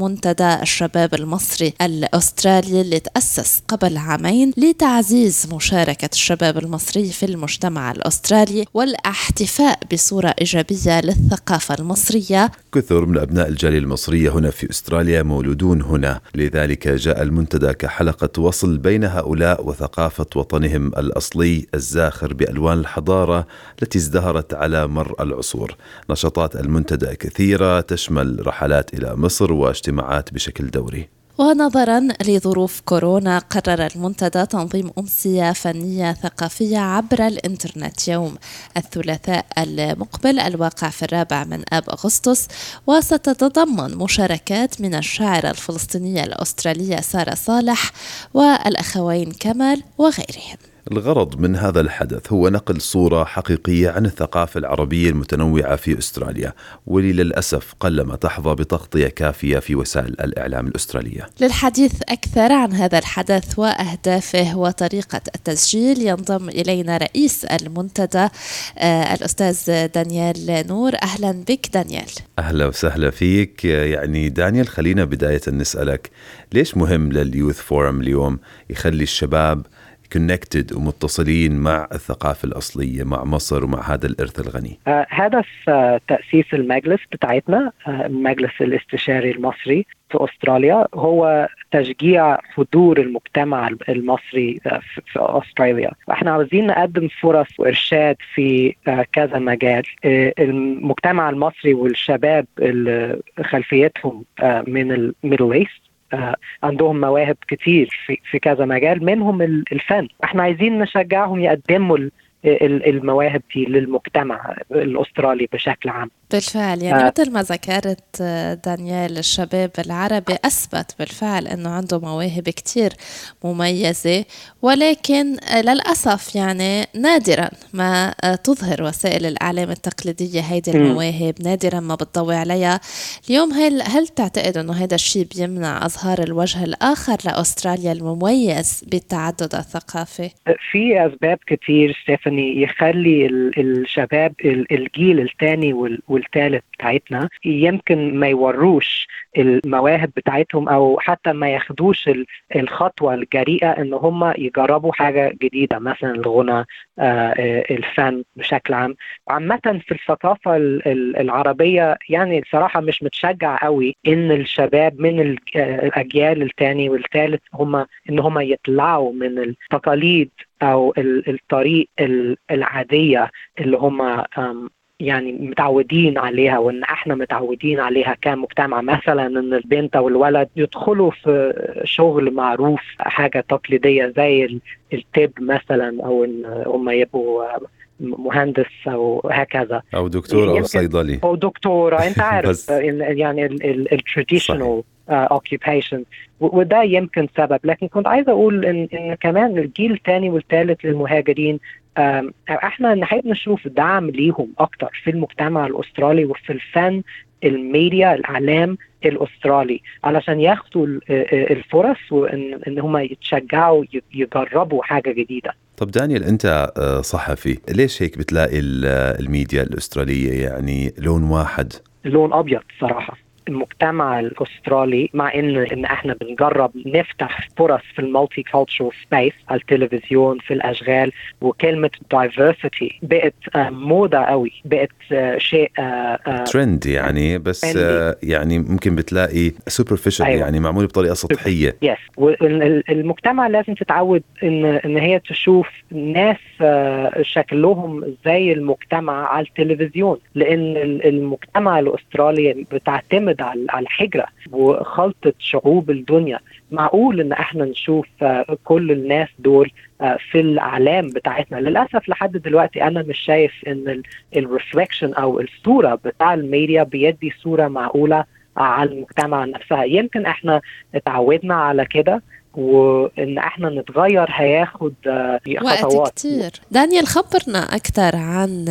منتدى الشباب المصري الأسترالي اللي تأسس قبل عامين لتعزيز مشاركة الشباب المصري في المجتمع الأسترالي والأحتفاء بصورة إيجابية للثقافة المصرية. كثر من أبناء الجالية المصرية هنا في أستراليا مولودون هنا. لذلك جاء المنتدى كحلقة وصل بين هؤلاء وثقافة وطنهم الأصلي الزاخر بألوان الحضارة التي ازدهرت على مر العصور. نشاطات المنتدى كثيرة تشمل رحلات إلى مصر واجتماعات الاجتماعات بشكل دوري. ونظرا لظروف كورونا قرر المنتدى تنظيم أمسية فنية ثقافية عبر الإنترنت يوم الثلاثاء المقبل الواقع في الرابع من آب أغسطس وستتضمن مشاركات من الشاعرة الفلسطينية الأسترالية سارة صالح والأخوين كمال وغيرهم. الغرض من هذا الحدث هو نقل صورة حقيقية عن الثقافة العربية المتنوعة في أستراليا واللي للأسف قلما تحظى بتغطية كافية في وسائل الإعلام الأسترالية. للحديث أكثر عن هذا الحدث وأهدافه وطريقة التسجيل ينضم إلينا رئيس المنتدى آه، الأستاذ دانيال نور. أهلا بك دانيال. أهلا وسهلا فيك. يعني دانيال خلينا بداية نسألك ليش مهم لل youth forum اليوم يخلي الشباب connected ومتصلين مع الثقافة الأصلية مع مصر ومع هذا الإرث الغني. آه هدف آه تأسيس المجلس بتاعتنا آه المجلس الاستشاري المصري في أستراليا هو تشجيع حضور المجتمع المصري في أستراليا. إحنا عاوزين نقدم فرص وإرشاد في كذا مجال. المجتمع المصري والشباب اللي خلفيتهم من ال Middle East عندهم مواهب كتير في, في كذا مجال منهم الفن. إحنا عايزين نشجعهم يقدموا المواهب دي للمجتمع الأسترالي بشكل عام. بالفعل. يعني آه. مثل ما ذكرت آه، دانيال الشباب العربي أثبت بالفعل إنه عنده مواهب كتير مميزة ولكن آه، للأسف يعني نادرا ما تظهر وسائل الإعلام التقليدية هيدي المواهب. نادرا ما بتضوي عليها. اليوم هل هل تعتقد إنه هذا الشيء بيمنع أظهار الوجه الآخر لأستراليا المميز بالتعدد الثقافي؟ في أسباب كتير ستيفاني. يخلي الشباب الجيل الثاني والثالث بتاعتنا يمكن ما يوروش المواهب بتاعتهم أو حتى ما ياخدوش الخطوة الجريئة إن هم يجربوا حاجة جديدة مثلا الغنى آه، الفن بشكل عام. عامة في الثقافة العربية يعني صراحة مش متشجع قوي إن الشباب من الأجيال الثاني والثالث هم إن هم يطلعوا من التقاليد أو الطريق العادية اللي هم يعني متعودين عليها وإن إحنا متعودين عليها كمجتمع. مثلا إن البنت أو الولد يدخلوا في شغل معروف حاجة تقليدية زي الطب مثلا أو إن هم يبقوا مهندس أو هكذا. أو دكتور أو صيدلي. أو دكتوره أنت عارف يعني ال traditional occupation وده يمكن سبب. لكن كنت عايز أقول ان, إن كمان الجيل الثاني والثالث للمهاجرين إحنا نحب نشوف دعم ليهم أكتر في المجتمع الأسترالي وفي الفن الميديا الإعلام الأسترالي علشان ياخدوا الفرص وإن إن هم يتشجعوا يجربوا حاجة جديدة. طب دانيال أنت صحفي ليش هيك بتلاقي الميديا الأسترالية يعني لون واحد؟ لون أبيض صراحة. المجتمع الأسترالي مع ان إن إحنا بنجرب نفتح فرص في ال multiculture space على التلفزيون في الأشغال وكلمة diversity بقت آه، موضة قوي بقت آه، شيء ترند آه، يعني بس يعني ممكن بتلاقي superficial أيوة. يعني معمول بطريقة سطحية. yes والمجتمع لازم تتعود ان إن هي تشوف ناس شكلهم زي المجتمع على التلفزيون لأن المجتمع الأسترالي بتعتمد على الهجرة وخلطة شعوب الدنيا. معقول إن إحنا نشوف آه، كل الناس دول آه، في الإعلام بتاعتنا؟ للأسف لحد دلوقتي أنا مش شايف إن ال reflection أو الصورة بتاع الميديا بيدي صورة معقولة على المجتمع نفسها. يمكن إحنا اتعودنا على كده وإن إحنا نتغير هياخد آه، وقت خطوات. كتير. دانيال خبرنا أكثر عن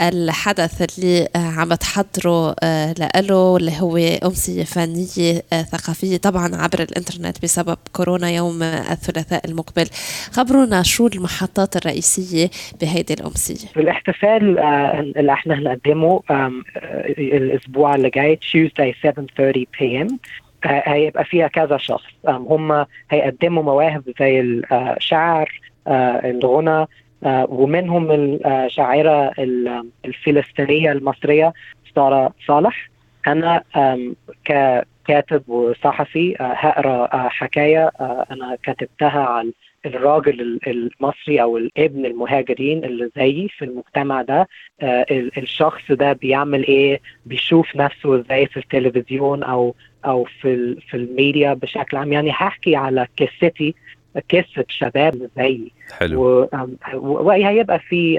الحدث اللي عم تحضره لإله واللي هو أمسية فنية ثقافية طبعا عبر الإنترنت بسبب كورونا يوم الثلاثاء المقبل. خبرونا شو المحطات الرئيسية بهيدي الأمسية؟ في الاحتفال آه، اللي إحنا هنقدمه آه، الأسبوع اللي جاي Tuesday 7:30 p.m. آه، هيبقى فيها كذا شخص. هم هيقدموا مواهب زي الشعر آه، الغنى آه، ومنهم الشاعرة ال- الفلسطينية المصرية سارة صالح. أنا ككاتب وصحفي آه، هقرأ آه، حكاية آه، أنا كتبتها عن الراجل ال- المصري أو الابن المهاجرين اللي زيي في المجتمع ده. آه، ال- الشخص ده بيعمل إيه؟ بيشوف نفسه إزاي في التلفزيون أو أو في ال- في الميديا بشكل عام. يعني هحكي على قصتي قصه شباب زيي. حلو. وهيبقى في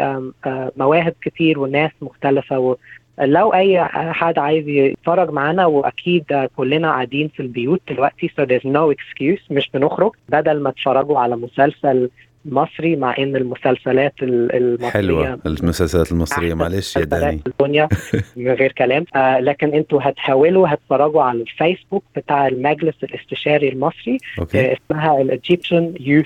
مواهب كتير وناس مختلفة. و لو أي حد عايز يتفرج معانا وأكيد كلنا قاعدين في البيوت دلوقتي so there's no excuse مش بنخرج بدل ما تتفرجوا على مسلسل مصري مع إن المسلسلات ال- المصرية حلوة المسلسلات المصرية. أحسن معلش يا داني. الدنيا من غير كلام. آه لكن أنتوا هتحاولوا هتتفرجوا على الفيسبوك بتاع المجلس الاستشاري المصري okay. آه، اسمها ال Egyptian Youth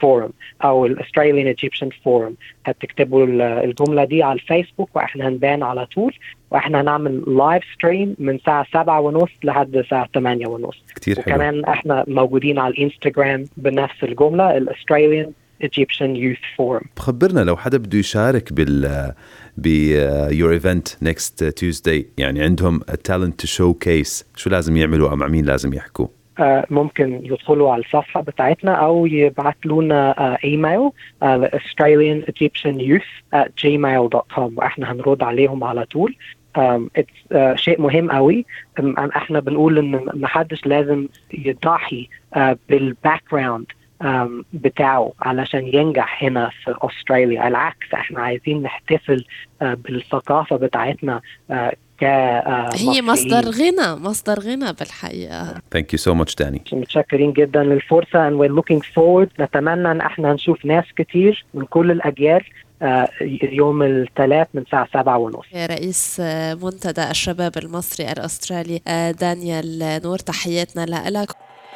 Forum أو ال Australian Egyptian Forum هتكتبوا ال- الجملة دي على الفيسبوك وإحنا هنبان على طول وإحنا هنعمل live stream من الساعة 7 ونص لحد الساعة 8 ونص. كتير حلو. وكمان إحنا موجودين على الانستغرام بنفس الجملة ال Australian Egyptian Youth Forum خبرنا لو حدا بده يشارك بال ب your event next Tuesday يعني عندهم talent to showcase شو لازم يعملوا أو مع مين لازم يحكوا؟ آه، ممكن يدخلوا على الصفحة بتاعتنا أو يبعتوا لنا آه، ايميل آه، Australian Egyptian Youth at gmail.com وإحنا هنرد عليهم على طول. um, it's, uh, شيء مهم قوي. um, إحنا بنقول إن ما حدش لازم يضحي uh, بال background بتاعه علشان ينجح هنا في أستراليا. العكس إحنا عايزين نحتفل uh, بالثقافة بتاعتنا ك uh, هي. مصدر غنى مصدر غنى بالحقيقة. thank you so much داني متشكرين جدا للفرصة and we're looking forward. نتمنى إن إحنا نشوف ناس كتير من كل الأجيال آه، يوم الثلاث من الساعة سبعة ونص. رئيس منتدى الشباب المصري الأسترالي دانيال نور تحياتنا لك.